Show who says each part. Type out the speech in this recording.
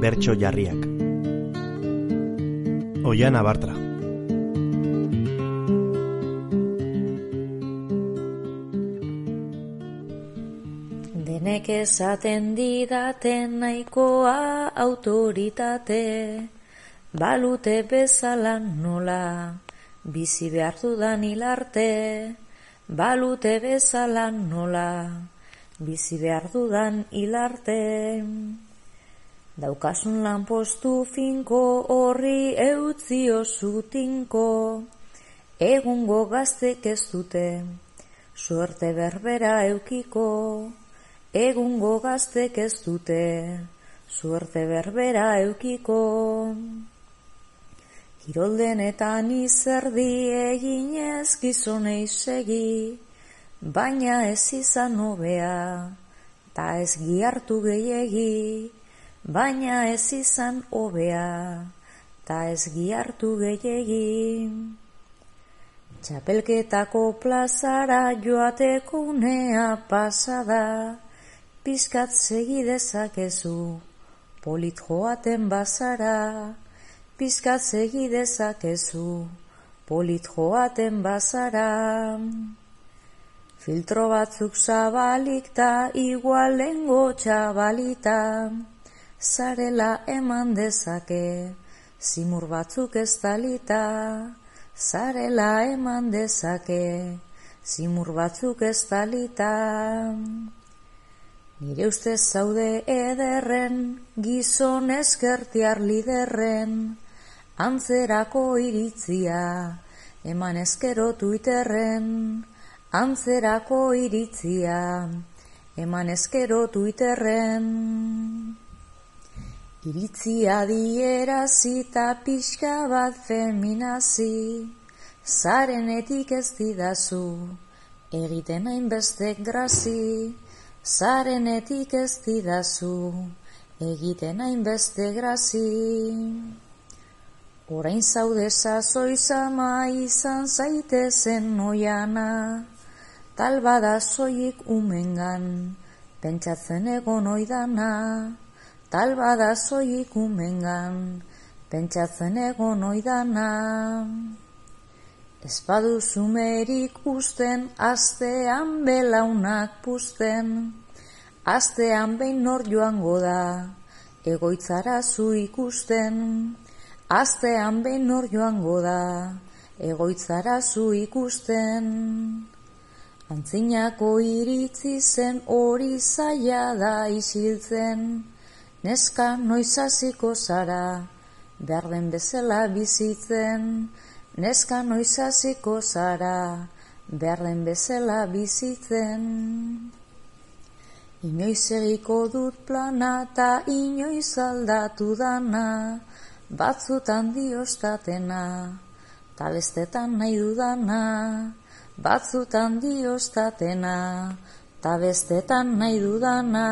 Speaker 1: bertso jarriak. Oian abartra.
Speaker 2: Denek esaten didaten nahikoa autoritate, balute bezala nola, bizi behar dudan hilarte, balute bezala nola, bizi behar dudan hilarte. Daukasun lanpostu finko horri eutzi osutinko, egungo gaztek ez dute, suerte berbera eukiko, egungo gaztek ez dute, suerte berbera eukiko. Kiroldenetan izerdi eginez gizonei segi, baina ez izan hobea, ta ez giartu gehiegi, baina ez izan hobea, ta ez giartu gehiegi. Txapelketako plazara joateko unea pasada, pizkat segi dezakezu, polit joaten bazara, pizkat segi dezakezu, polit joaten bazara. Filtro batzuk zabalik ta igualengo txabalita, zarela eman dezake, zimur batzuk ez talita, zarela eman dezake, zimur batzuk ez talita. Nire ustez zaude ederren, gizon eskertiar liderren, antzerako iritzia, eman eskero tuiterren, antzerako iritzia, eman eskero tuiterren. Iritzia dierazi eta pixka bat feminazi, zarenetik ez didazu, egiten hainbestek grazi, zarenetik ez didazu, egiten hainbeste grazi. Orain zaude sazoi zama izan zaitezen noiana, tal bada zoik umengan, pentsatzen egon oidana, tal bada zoik umengan, pentsatzen egon oidana. Ez badu zumerik usten, astean belaunak pusten, astean behin nor joango da, egoitzara zu ikusten, astean behin nor joango da, egoitzara zu ikusten. Antzinako iritzi zen hori zaila da isiltzen, neska noiz hasiko zara, behar den bezala bizitzen, neska noiz hasiko zara, behar den bezala bizitzen. Inoiz egiko dut plana ta inoiz aldatu dana, batzutan diostatena, talestetan nahi dudana, batzutan diostatena, ta bestetan nahi dudana.